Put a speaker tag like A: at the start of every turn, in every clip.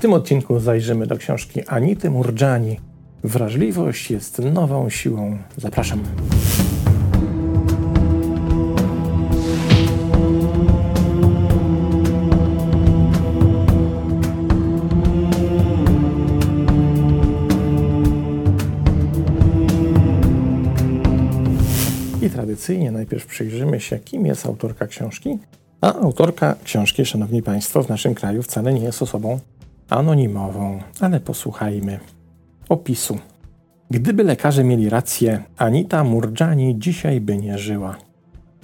A: tym odcinku zajrzymy do książki Anity Murdżani. Wrażliwość jest nową siłą. Zapraszam. I tradycyjnie najpierw przyjrzymy się, kim jest autorka książki. A autorka książki, szanowni państwo, w naszym kraju wcale nie jest osobą anonimową, ale posłuchajmy opisu. Gdyby lekarze mieli rację, Anita Murdżani dzisiaj by nie żyła.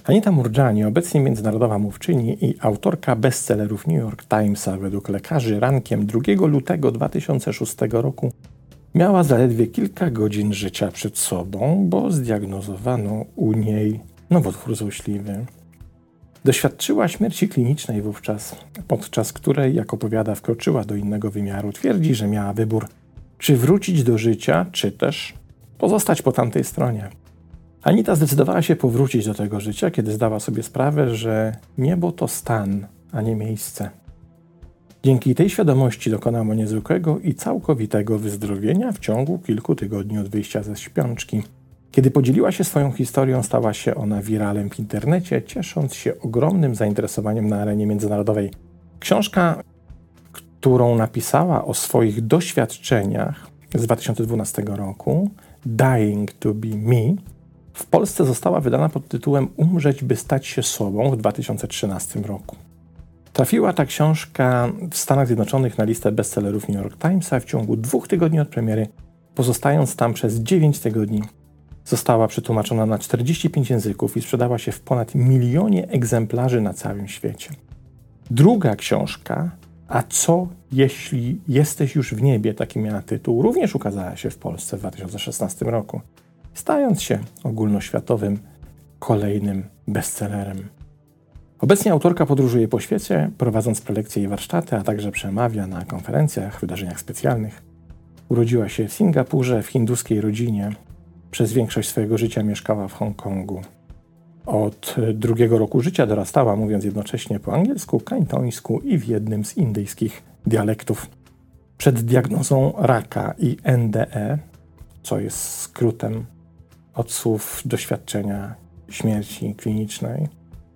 A: Anita Murdżani, obecnie międzynarodowa mówczyni i autorka bestsellerów New York Timesa według lekarzy rankiem 2 lutego 2006 roku, miała zaledwie kilka godzin życia przed sobą, bo zdiagnozowano u niej nowotwór złośliwy. Doświadczyła śmierci klinicznej wówczas, podczas której, jak opowiada, wkroczyła do innego wymiaru. Twierdzi, że miała wybór, czy wrócić do życia, czy też pozostać po tamtej stronie. Anita zdecydowała się powrócić do tego życia, kiedy zdała sobie sprawę, że niebo to stan, a nie miejsce. Dzięki tej świadomości dokonała niezwykłego i całkowitego wyzdrowienia w ciągu kilku tygodni od wyjścia ze śpiączki – kiedy podzieliła się swoją historią, stała się ona wiralem w internecie, ciesząc się ogromnym zainteresowaniem na arenie międzynarodowej. Książka, którą napisała o swoich doświadczeniach z 2012 roku, Dying to be Me, w Polsce została wydana pod tytułem Umrzeć, by stać się sobą w 2013 roku. Trafiła ta książka w Stanach Zjednoczonych na listę bestsellerów New York Timesa w ciągu dwóch tygodni od premiery, pozostając tam przez 9 tygodni Została przetłumaczona na 45 języków i sprzedała się w ponad milionie egzemplarzy na całym świecie. Druga książka, A co jeśli jesteś już w niebie, taki miała tytuł, również ukazała się w Polsce w 2016 roku, stając się ogólnoświatowym kolejnym bestsellerem. Obecnie autorka podróżuje po świecie, prowadząc prelekcje i warsztaty, a także przemawia na konferencjach, wydarzeniach specjalnych. Urodziła się w Singapurze w hinduskiej rodzinie, przez większość swojego życia mieszkała w Hongkongu. Od drugiego roku życia dorastała, mówiąc jednocześnie po angielsku, kantońsku i w jednym z indyjskich dialektów. Przed diagnozą raka i NDE, co jest skrótem od słów doświadczenia śmierci klinicznej,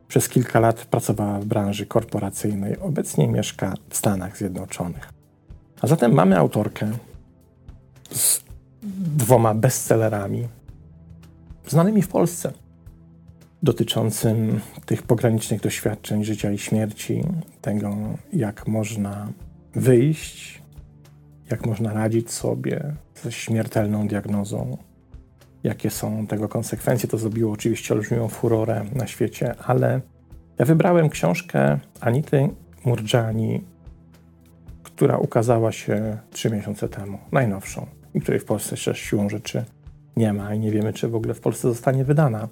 A: przez kilka lat pracowała w branży korporacyjnej. Obecnie mieszka w Stanach Zjednoczonych. A zatem mamy autorkę dwoma bestsellerami znanymi w Polsce dotyczącym tych pogranicznych doświadczeń życia i śmierci, tego jak można wyjść, jak można radzić sobie ze śmiertelną diagnozą, jakie są tego konsekwencje. To zrobiło oczywiście olbrzymią furorę na świecie, ale ja wybrałem książkę Anity Murdżani, która ukazała się trzy miesiące temu, najnowszą i której w Polsce jeszcze siłą rzeczy nie ma i nie wiemy, czy w ogóle w Polsce zostanie wydana.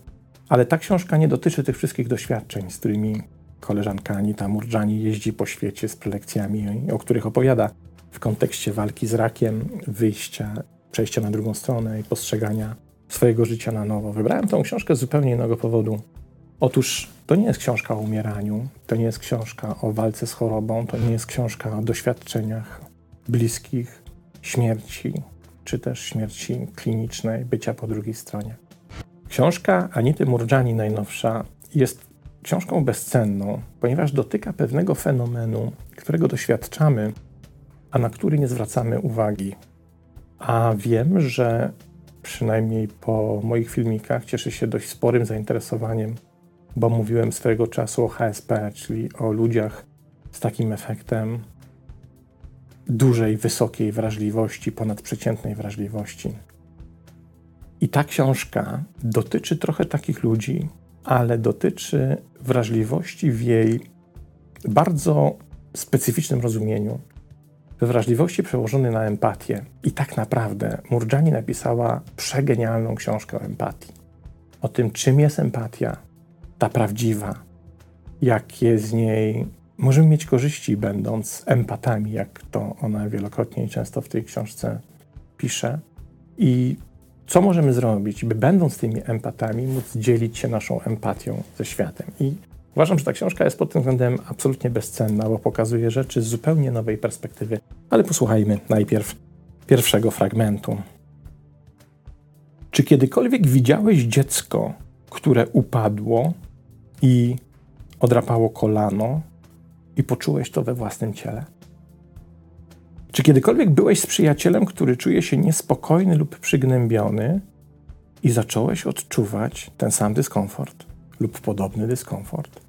A: Ale ta książka nie dotyczy tych wszystkich doświadczeń, z którymi koleżanka Anita Murdżani jeździ po świecie z prelekcjami, o których opowiada w kontekście walki z rakiem, wyjścia, przejścia na drugą stronę i postrzegania swojego życia na nowo. Wybrałem tę książkę z zupełnie innego powodu. Otóż to nie jest książka o umieraniu, to nie jest książka o walce z chorobą, to nie jest książka o doświadczeniach bliskich, śmierci, czy też śmierci klinicznej, bycia po drugiej stronie. Książka Anity Murdżani najnowsza jest książką bezcenną, ponieważ dotyka pewnego fenomenu, którego doświadczamy, a na który nie zwracamy uwagi. A wiem, że przynajmniej po moich filmikach cieszy się dość sporym zainteresowaniem, bo mówiłem swego czasu o HSP, czyli o ludziach z takim efektem dużej, wysokiej wrażliwości, ponadprzeciętnej wrażliwości. I ta książka dotyczy trochę takich ludzi, ale dotyczy wrażliwości w jej bardzo specyficznym rozumieniu, wrażliwości przełożonej na empatię. I tak naprawdę Murjani napisała przegenialną książkę o empatii. O tym, czym jest empatia, ta prawdziwa, jakie z niej Możemy mieć korzyści, będąc empatami, jak to ona wielokrotnie i często w tej książce pisze. I co możemy zrobić, by będąc tymi empatami, móc dzielić się naszą empatią ze światem. I uważam, że ta książka jest pod tym względem absolutnie bezcenna, bo pokazuje rzeczy z zupełnie nowej perspektywy. Ale posłuchajmy najpierw pierwszego fragmentu. Czy kiedykolwiek widziałeś dziecko, które upadło i odrapało kolano i poczułeś to we własnym ciele? Czy kiedykolwiek byłeś z przyjacielem, który czuje się niespokojny lub przygnębiony i zacząłeś odczuwać ten sam dyskomfort lub podobny dyskomfort?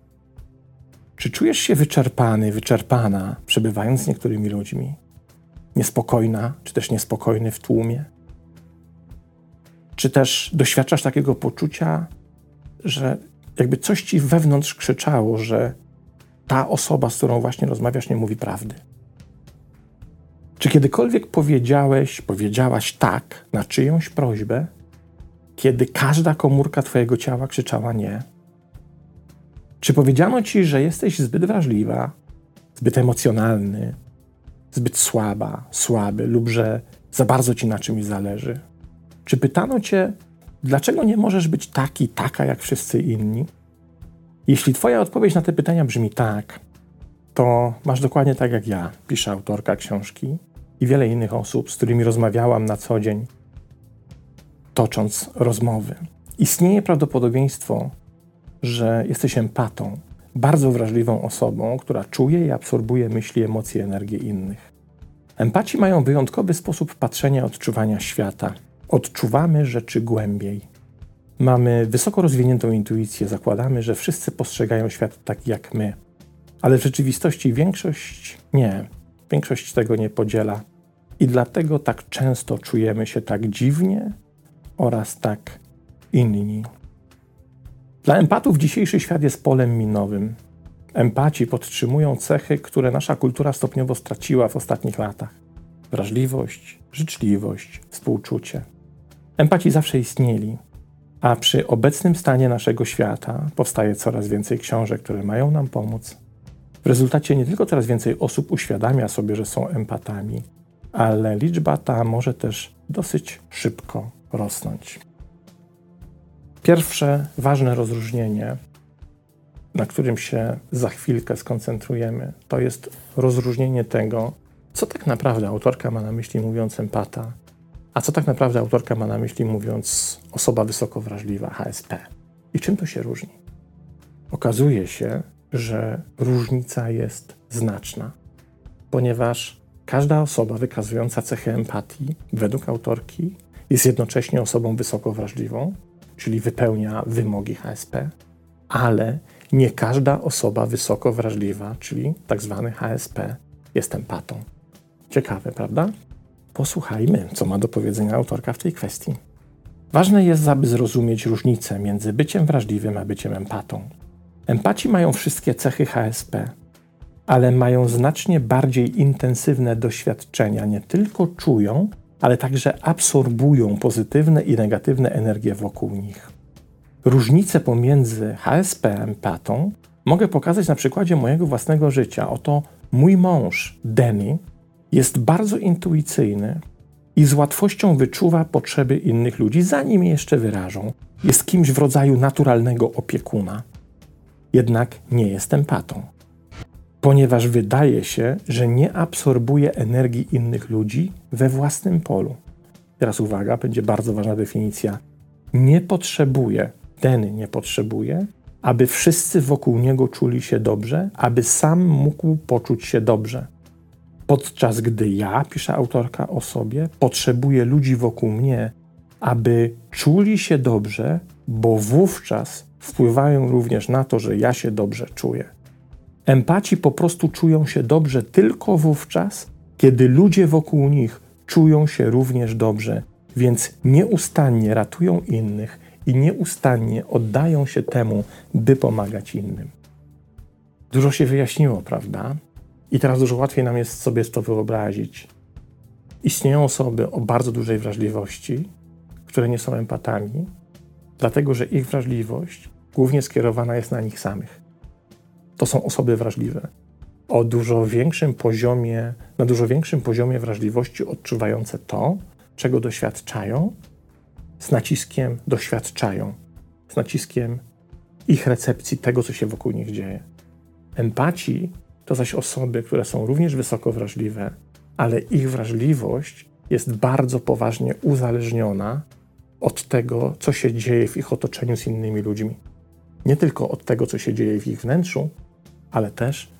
A: Czy czujesz się wyczerpany, wyczerpana, przebywając z niektórymi ludźmi? Niespokojna, czy też niespokojny w tłumie? Czy też doświadczasz takiego poczucia, że jakby coś ci wewnątrz krzyczało, że ta osoba, z którą właśnie rozmawiasz, nie mówi prawdy? Czy kiedykolwiek powiedziałeś, powiedziałaś tak na czyjąś prośbę, kiedy każda komórka Twojego ciała krzyczała nie? Czy powiedziano Ci, że jesteś zbyt wrażliwa, zbyt emocjonalny, zbyt słaba, słaby lub że za bardzo Ci na czymś zależy? Czy pytano Cię, dlaczego nie możesz być taki, taka jak wszyscy inni? Jeśli Twoja odpowiedź na te pytania brzmi tak, to masz dokładnie tak jak ja, pisze autorka książki i wiele innych osób, z którymi rozmawiałam na co dzień, tocząc rozmowy. Istnieje prawdopodobieństwo, że jesteś empatą, bardzo wrażliwą osobą, która czuje i absorbuje myśli, emocje, energię innych. Empaci mają wyjątkowy sposób patrzenia, odczuwania świata. Odczuwamy rzeczy głębiej. Mamy wysoko rozwiniętą intuicję, zakładamy, że wszyscy postrzegają świat tak jak my. Ale w rzeczywistości większość nie. Większość tego nie podziela. I dlatego tak często czujemy się tak dziwnie oraz tak inni. Dla empatów dzisiejszy świat jest polem minowym. Empaci podtrzymują cechy, które nasza kultura stopniowo straciła w ostatnich latach: wrażliwość, życzliwość, współczucie. Empaci zawsze istnieli, a przy obecnym stanie naszego świata powstaje coraz więcej książek, które mają nam pomóc. W rezultacie nie tylko coraz więcej osób uświadamia sobie, że są empatami, ale liczba ta może też dosyć szybko rosnąć. Pierwsze ważne rozróżnienie, na którym się za chwilkę skoncentrujemy, to jest rozróżnienie tego, co tak naprawdę autorka ma na myśli mówiąc empata, a co tak naprawdę autorka ma na myśli mówiąc osoba wysoko wrażliwa, HSP. I czym to się różni? Okazuje się, że różnica jest znaczna, ponieważ każda osoba wykazująca cechy empatii, według autorki, jest jednocześnie osobą wysoko wrażliwą, czyli wypełnia wymogi HSP, ale nie każda osoba wysoko wrażliwa, czyli tak zwany HSP, jest empatą. Ciekawe, prawda? Posłuchajmy, co ma do powiedzenia autorka w tej kwestii. Ważne jest, aby zrozumieć różnicę między byciem wrażliwym a byciem empatą. Empaci mają wszystkie cechy HSP, ale mają znacznie bardziej intensywne doświadczenia, nie tylko czują, ale także absorbują pozytywne i negatywne energie wokół nich. Różnice pomiędzy HSP a empatą mogę pokazać na przykładzie mojego własnego życia. Oto mój mąż, Denny, jest bardzo intuicyjny i z łatwością wyczuwa potrzeby innych ludzi, zanim je jeszcze wyrażą. Jest kimś w rodzaju naturalnego opiekuna. Jednak nie jest empatą ponieważ wydaje się, że nie absorbuje energii innych ludzi we własnym polu. Teraz uwaga, będzie bardzo ważna definicja. Nie potrzebuje, ten nie potrzebuje, aby wszyscy wokół niego czuli się dobrze, aby sam mógł poczuć się dobrze. Podczas gdy ja, pisze autorka o sobie, potrzebuję ludzi wokół mnie, aby czuli się dobrze, bo wówczas wpływają również na to, że ja się dobrze czuję. Empaci po prostu czują się dobrze tylko wówczas, kiedy ludzie wokół nich czują się również dobrze, więc nieustannie ratują innych i nieustannie oddają się temu, by pomagać innym. Dużo się wyjaśniło, prawda? I teraz dużo łatwiej nam jest sobie to wyobrazić. Istnieją osoby o bardzo dużej wrażliwości, które nie są empatami, dlatego że ich wrażliwość głównie skierowana jest na nich samych to są osoby wrażliwe. O dużo większym poziomie, na dużo większym poziomie wrażliwości odczuwające to, czego doświadczają, z naciskiem doświadczają, z naciskiem ich recepcji tego, co się wokół nich dzieje. Empaci to zaś osoby, które są również wysoko wrażliwe, ale ich wrażliwość jest bardzo poważnie uzależniona od tego, co się dzieje w ich otoczeniu z innymi ludźmi. Nie tylko od tego, co się dzieje w ich wnętrzu, ale też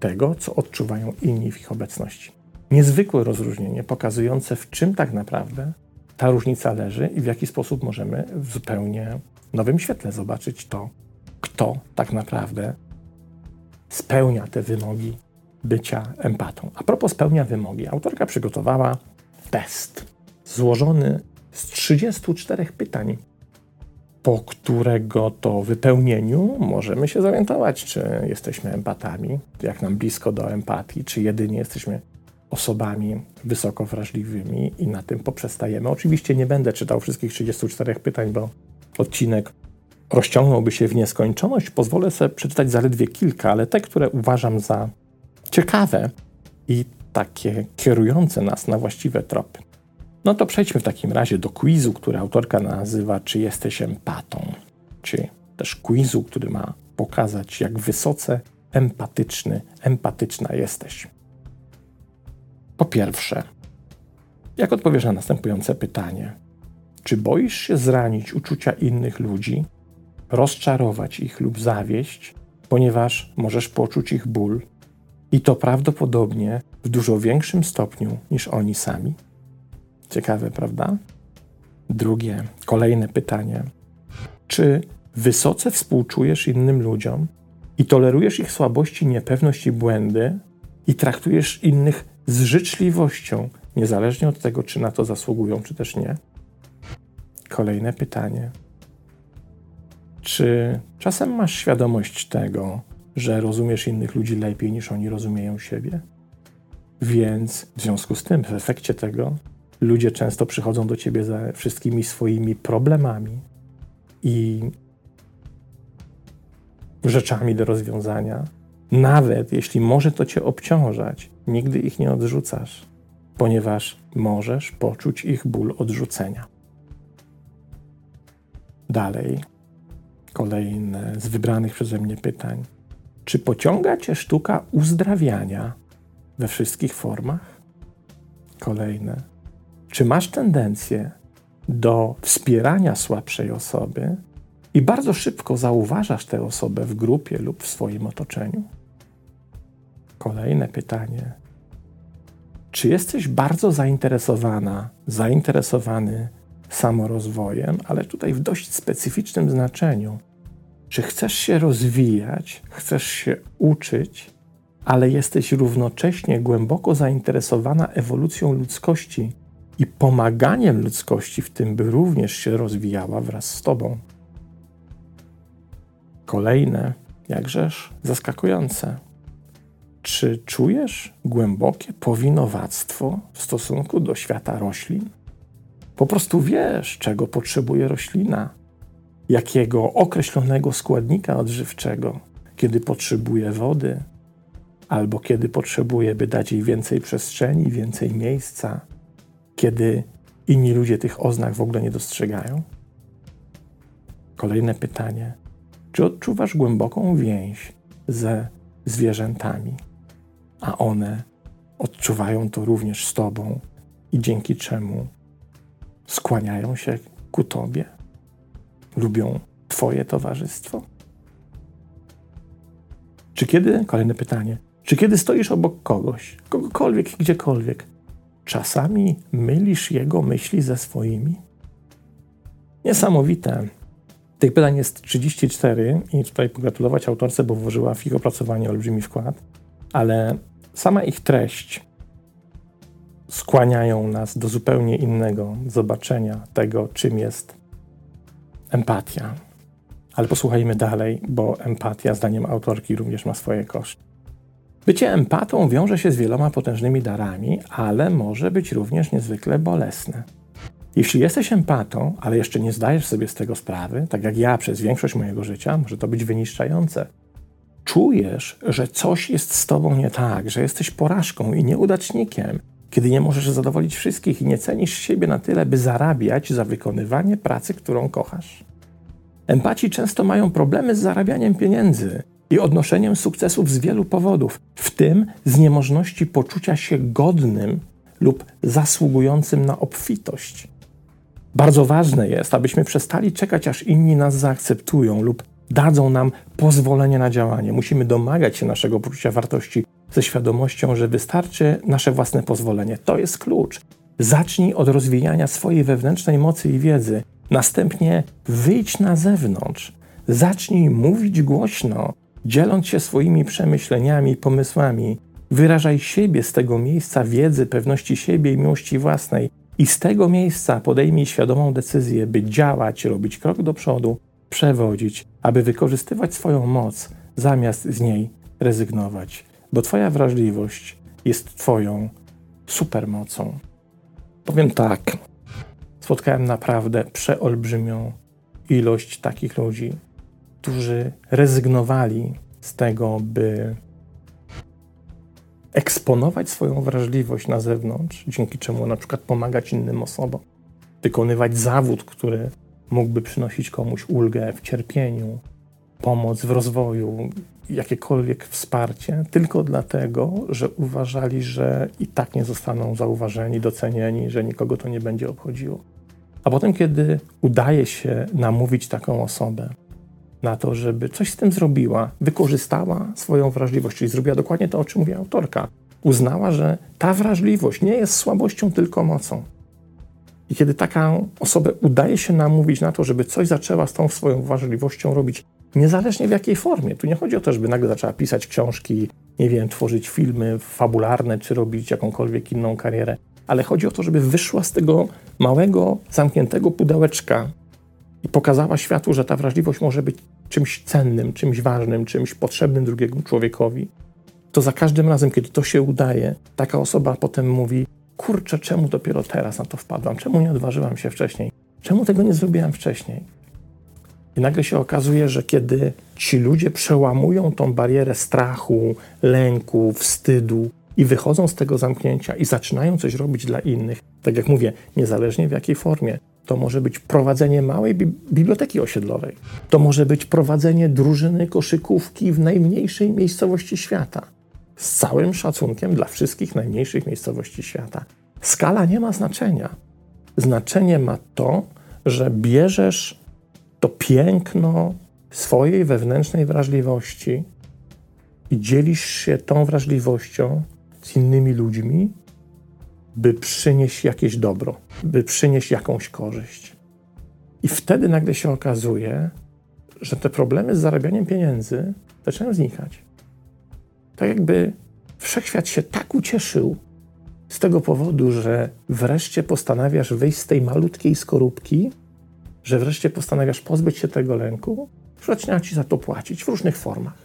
A: tego, co odczuwają inni w ich obecności. Niezwykłe rozróżnienie pokazujące, w czym tak naprawdę ta różnica leży i w jaki sposób możemy w zupełnie nowym świetle zobaczyć to, kto tak naprawdę spełnia te wymogi bycia empatą. A propos spełnia wymogi, autorka przygotowała test złożony z 34 pytań, po którego to wypełnieniu możemy się zorientować, czy jesteśmy empatami, jak nam blisko do empatii, czy jedynie jesteśmy osobami wysoko wrażliwymi i na tym poprzestajemy. Oczywiście nie będę czytał wszystkich 34 pytań, bo odcinek rozciągnąłby się w nieskończoność. Pozwolę sobie przeczytać zaledwie kilka, ale te, które uważam za ciekawe i takie kierujące nas na właściwe tropy. No to przejdźmy w takim razie do quizu, który autorka nazywa Czy jesteś empatą? Czy też quizu, który ma pokazać, jak wysoce empatyczny, empatyczna jesteś. Po pierwsze, jak odpowiesz na następujące pytanie? Czy boisz się zranić uczucia innych ludzi, rozczarować ich lub zawieść, ponieważ możesz poczuć ich ból i to prawdopodobnie w dużo większym stopniu niż oni sami? Ciekawe, prawda? Drugie, kolejne pytanie. Czy wysoce współczujesz innym ludziom i tolerujesz ich słabości, niepewność i błędy i traktujesz innych z życzliwością, niezależnie od tego, czy na to zasługują, czy też nie? Kolejne pytanie. Czy czasem masz świadomość tego, że rozumiesz innych ludzi lepiej niż oni rozumieją siebie? Więc w związku z tym, w efekcie tego, ludzie często przychodzą do ciebie ze wszystkimi swoimi problemami i rzeczami do rozwiązania. Nawet jeśli może to cię obciążać, nigdy ich nie odrzucasz, ponieważ możesz poczuć ich ból odrzucenia. Dalej, kolejne z wybranych przeze mnie pytań. Czy pociąga cię sztuka uzdrawiania we wszystkich formach? Kolejne. Czy masz tendencję do wspierania słabszej osoby i bardzo szybko zauważasz tę osobę w grupie lub w swoim otoczeniu? Kolejne pytanie. Czy jesteś bardzo zainteresowana, zainteresowany samorozwojem, ale tutaj w dość specyficznym znaczeniu? Czy chcesz się rozwijać, chcesz się uczyć, ale jesteś równocześnie głęboko zainteresowana ewolucją ludzkości i pomaganiem ludzkości w tym, by również się rozwijała wraz z Tobą? Kolejne, jakżeż zaskakujące. Czy czujesz głębokie powinowactwo w stosunku do świata roślin? Po prostu wiesz, czego potrzebuje roślina, jakiego określonego składnika odżywczego, kiedy potrzebuje wody, albo kiedy potrzebuje, by dać jej więcej przestrzeni, więcej miejsca, kiedy inni ludzie tych oznak w ogóle nie dostrzegają? Kolejne pytanie. Czy odczuwasz głęboką więź ze zwierzętami, a one odczuwają to również z Tobą i dzięki czemu skłaniają się ku Tobie? Lubią Twoje towarzystwo? Czy kiedy, kolejne pytanie, czy kiedy stoisz obok kogoś, kogokolwiek, gdziekolwiek, czasami mylisz jego myśli ze swoimi? Niesamowite. Tych pytań jest 34 i tutaj pogratulować autorce, bo włożyła w ich opracowanie olbrzymi wkład, ale sama ich treść skłaniają nas do zupełnie innego zobaczenia tego, czym jest empatia. Ale posłuchajmy dalej, bo empatia, zdaniem autorki, również ma swoje koszty. Bycie empatą wiąże się z wieloma potężnymi darami, ale może być również niezwykle bolesne. Jeśli jesteś empatą, ale jeszcze nie zdajesz sobie z tego sprawy, tak jak ja przez większość mojego życia, może to być wyniszczające. Czujesz, że coś jest z tobą nie tak, że jesteś porażką i nieudacznikiem, kiedy nie możesz zadowolić wszystkich i nie cenisz siebie na tyle, by zarabiać za wykonywanie pracy, którą kochasz. Empaci często mają problemy z zarabianiem pieniędzy, i odnoszeniem sukcesów z wielu powodów, w tym z niemożności poczucia się godnym lub zasługującym na obfitość. Bardzo ważne jest, abyśmy przestali czekać, aż inni nas zaakceptują lub dadzą nam pozwolenie na działanie. Musimy domagać się naszego poczucia wartości ze świadomością, że wystarczy nasze własne pozwolenie. To jest klucz. Zacznij od rozwijania swojej wewnętrznej mocy i wiedzy. Następnie wyjdź na zewnątrz. Zacznij mówić głośno, dzieląc się swoimi przemyśleniami i pomysłami. Wyrażaj siebie z tego miejsca wiedzy, pewności siebie i miłości własnej. I z tego miejsca podejmij świadomą decyzję, by działać, robić krok do przodu, przewodzić, aby wykorzystywać swoją moc, zamiast z niej rezygnować. Bo Twoja wrażliwość jest Twoją supermocą. Powiem tak. Spotkałem naprawdę przeolbrzymią ilość takich ludzi, którzy rezygnowali z tego, by eksponować swoją wrażliwość na zewnątrz, dzięki czemu na przykład pomagać innym osobom, wykonywać zawód, który mógłby przynosić komuś ulgę w cierpieniu, pomoc w rozwoju, jakiekolwiek wsparcie, tylko dlatego, że uważali, że i tak nie zostaną zauważeni, docenieni, że nikogo to nie będzie obchodziło. A potem, kiedy udaje się namówić taką osobę na to, żeby coś z tym zrobiła, wykorzystała swoją wrażliwość, czyli zrobiła dokładnie to, o czym mówi autorka, uznała, że ta wrażliwość nie jest słabością, tylko mocą. I kiedy taka osobę udaje się namówić na to, żeby coś zaczęła z tą swoją wrażliwością robić, niezależnie w jakiej formie, tu nie chodzi o to, żeby nagle zaczęła pisać książki, nie wiem, tworzyć filmy fabularne, czy robić jakąkolwiek inną karierę, ale chodzi o to, żeby wyszła z tego małego, zamkniętego pudełeczka i pokazała światu, że ta wrażliwość może być czymś cennym, czymś ważnym, czymś potrzebnym drugiemu człowiekowi. To za każdym razem, kiedy to się udaje, taka osoba potem mówi: kurczę, czemu dopiero teraz na to wpadłam? Czemu nie odważyłam się wcześniej? Czemu tego nie zrobiłam wcześniej? I nagle się okazuje, że kiedy ci ludzie przełamują tą barierę strachu, lęku, wstydu i wychodzą z tego zamknięcia i zaczynają coś robić dla innych, tak jak mówię, niezależnie w jakiej formie, to może być prowadzenie małej bi biblioteki osiedlowej, to może być prowadzenie drużyny koszykówki w najmniejszej miejscowości świata z całym szacunkiem dla wszystkich najmniejszych miejscowości świata. Skala nie ma znaczenia. Znaczenie ma to, że bierzesz to piękno swojej wewnętrznej wrażliwości i dzielisz się tą wrażliwością z innymi ludźmi, by przynieść jakieś dobro, by przynieść jakąś korzyść. I wtedy nagle się okazuje, że te problemy z zarabianiem pieniędzy zaczynają znikać tak jakby wszechświat się tak ucieszył z tego powodu, że wreszcie postanawiasz wyjść z tej malutkiej skorupki, że wreszcie postanawiasz pozbyć się tego lęku, że zaczyna ci za to płacić w różnych formach.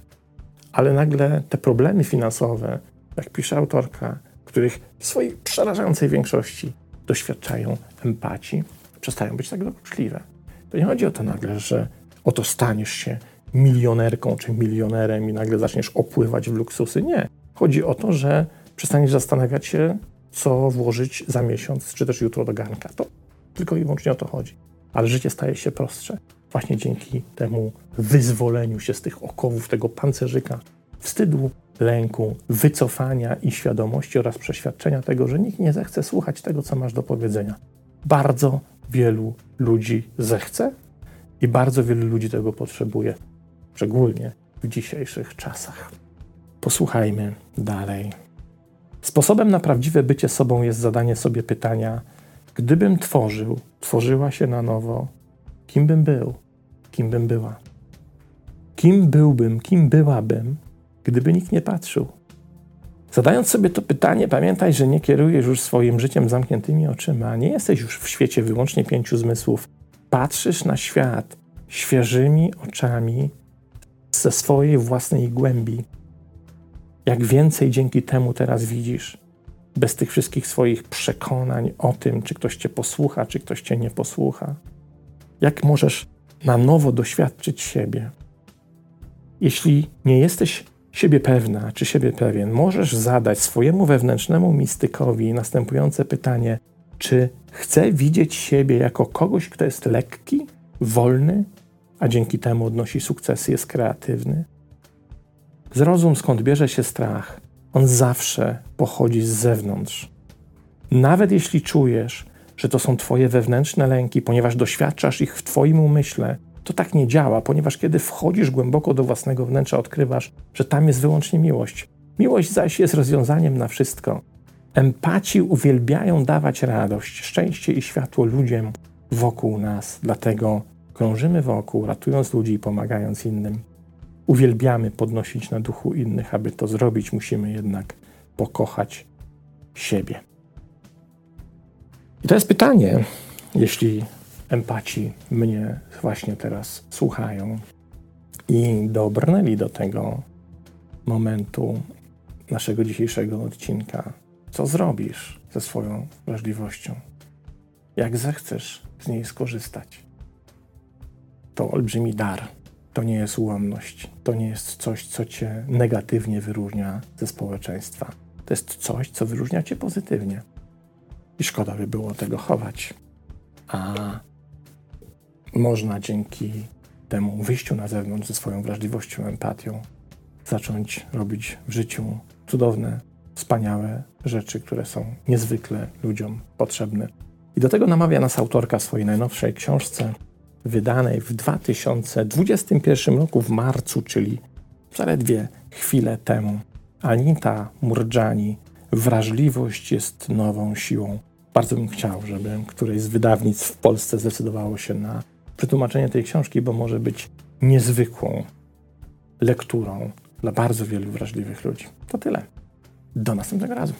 A: Ale nagle te problemy finansowe, jak pisze autorka, których w swojej przerażającej większości doświadczają empatii, przestają być tak dokuczliwe. To nie chodzi o to nagle, że oto staniesz się milionerką czy milionerem i nagle zaczniesz opływać w luksusy. Nie. Chodzi o to, że przestaniesz zastanawiać się, co włożyć za miesiąc, czy też jutro do garnka. To tylko i wyłącznie o to chodzi. Ale życie staje się prostsze właśnie dzięki temu wyzwoleniu się z tych okowów, tego pancerzyka, wstydu, lęku, wycofania i świadomości oraz przeświadczenia tego, że nikt nie zechce słuchać tego, co masz do powiedzenia. Bardzo wielu ludzi zechce i bardzo wielu ludzi tego potrzebuje szczególnie w dzisiejszych czasach. Posłuchajmy dalej. Sposobem na prawdziwe bycie sobą jest zadanie sobie pytania: gdybym tworzył, tworzyła się na nowo, kim bym był, kim bym była? Kim byłbym, kim byłabym, gdyby nikt nie patrzył? Zadając sobie to pytanie, pamiętaj, że nie kierujesz już swoim życiem zamkniętymi oczyma, nie jesteś już w świecie wyłącznie pięciu zmysłów. Patrzysz na świat świeżymi oczami ze swojej własnej głębi. Jak więcej dzięki temu teraz widzisz, bez tych wszystkich swoich przekonań o tym, czy ktoś cię posłucha, czy ktoś cię nie posłucha. Jak możesz na nowo doświadczyć siebie. Jeśli nie jesteś siebie pewna, czy siebie pewien, możesz zadać swojemu wewnętrznemu mistykowi następujące pytanie: czy chcę widzieć siebie jako kogoś, kto jest lekki, wolny, a dzięki temu odnosi sukcesy, jest kreatywny? Zrozum, skąd bierze się strach. On zawsze pochodzi z zewnątrz. Nawet jeśli czujesz, że to są Twoje wewnętrzne lęki, ponieważ doświadczasz ich w Twoim umyśle, to tak nie działa, ponieważ kiedy wchodzisz głęboko do własnego wnętrza, odkrywasz, że tam jest wyłącznie miłość. Miłość zaś jest rozwiązaniem na wszystko. Empaci uwielbiają dawać radość, szczęście i światło ludziom wokół nas, dlatego krążymy wokół, ratując ludzi i pomagając innym. Uwielbiamy podnosić na duchu innych, aby to zrobić, musimy jednak pokochać siebie. I to jest pytanie, jeśli empaci mnie właśnie teraz słuchają i dobrnęli do tego momentu naszego dzisiejszego odcinka. Co zrobisz ze swoją wrażliwością? Jak zechcesz z niej skorzystać? To olbrzymi dar. To nie jest ułomność. To nie jest coś, co cię negatywnie wyróżnia ze społeczeństwa. To jest coś, co wyróżnia cię pozytywnie. I szkoda by było tego chować. A można dzięki temu wyjściu na zewnątrz ze swoją wrażliwością, empatią, zacząć robić w życiu cudowne, wspaniałe rzeczy, które są niezwykle ludziom potrzebne. I do tego namawia nas autorka swojej najnowszej książce, wydanej w 2021 roku w marcu, czyli zaledwie chwilę temu. Anita Murdżani, Wrażliwość jest nową siłą. Bardzo bym chciał, żeby któreś z wydawnictw w Polsce zdecydowało się na przetłumaczenie tej książki, bo może być niezwykłą lekturą dla bardzo wielu wrażliwych ludzi. To tyle. Do następnego razu.